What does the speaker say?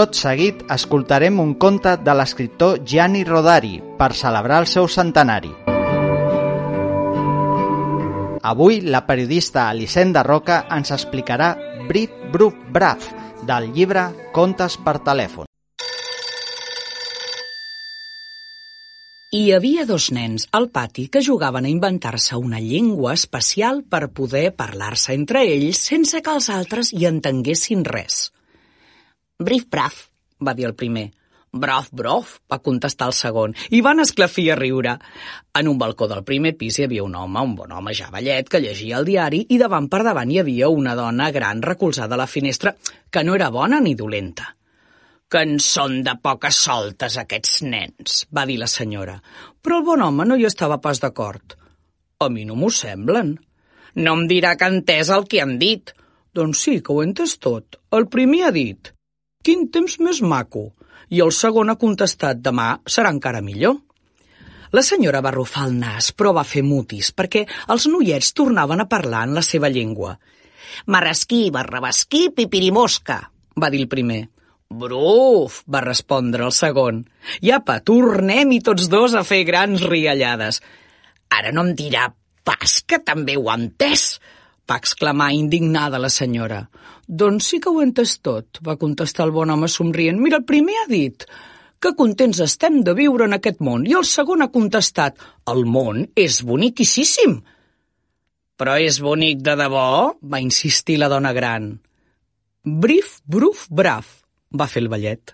Tot seguit escoltarem un conte de l'escriptor Gianni Rodari per celebrar el seu centenari. Avui la periodista Elisenda Roca ens explicarà Brit Bruf Braf del llibre Contes per telèfon. Hi havia dos nens al pati que jugaven a inventar-se una llengua especial per poder parlar-se entre ells sense que els altres hi entenguessin res. Brif braf, va dir el primer. Brof, brof, va contestar el segon, i van esclafir a riure. En un balcó del primer pis hi havia un home, un bon home ja vellet, que llegia el diari, i davant per davant hi havia una dona gran recolzada a la finestra, que no era bona ni dolenta. Que en són de poques soltes, aquests nens, va dir la senyora. Però el bon home no hi estava pas d'acord. A mi no m'ho semblen. No em dirà que ha entès el que han dit. Doncs sí, que ho entès tot. El primer ha dit, quin temps més maco i el segon ha contestat demà serà encara millor. La senyora va arrufar el nas, però va fer mutis, perquè els noiets tornaven a parlar en la seva llengua. Marrasquí, barrabasquí, pipirimosca, va dir el primer. Bruf, va respondre el segon. Iapa, tornem-hi tots dos a fer grans riallades. Ara no em dirà pas que també ho ha entès, va exclamar indignada la senyora. Doncs sí que ho he entès tot, va contestar el bon home somrient. Mira, el primer ha dit que contents estem de viure en aquest món i el segon ha contestat el món és boniquíssim. Però és bonic de debò? va insistir la dona gran. Brif, bruf, braf, va fer el ballet.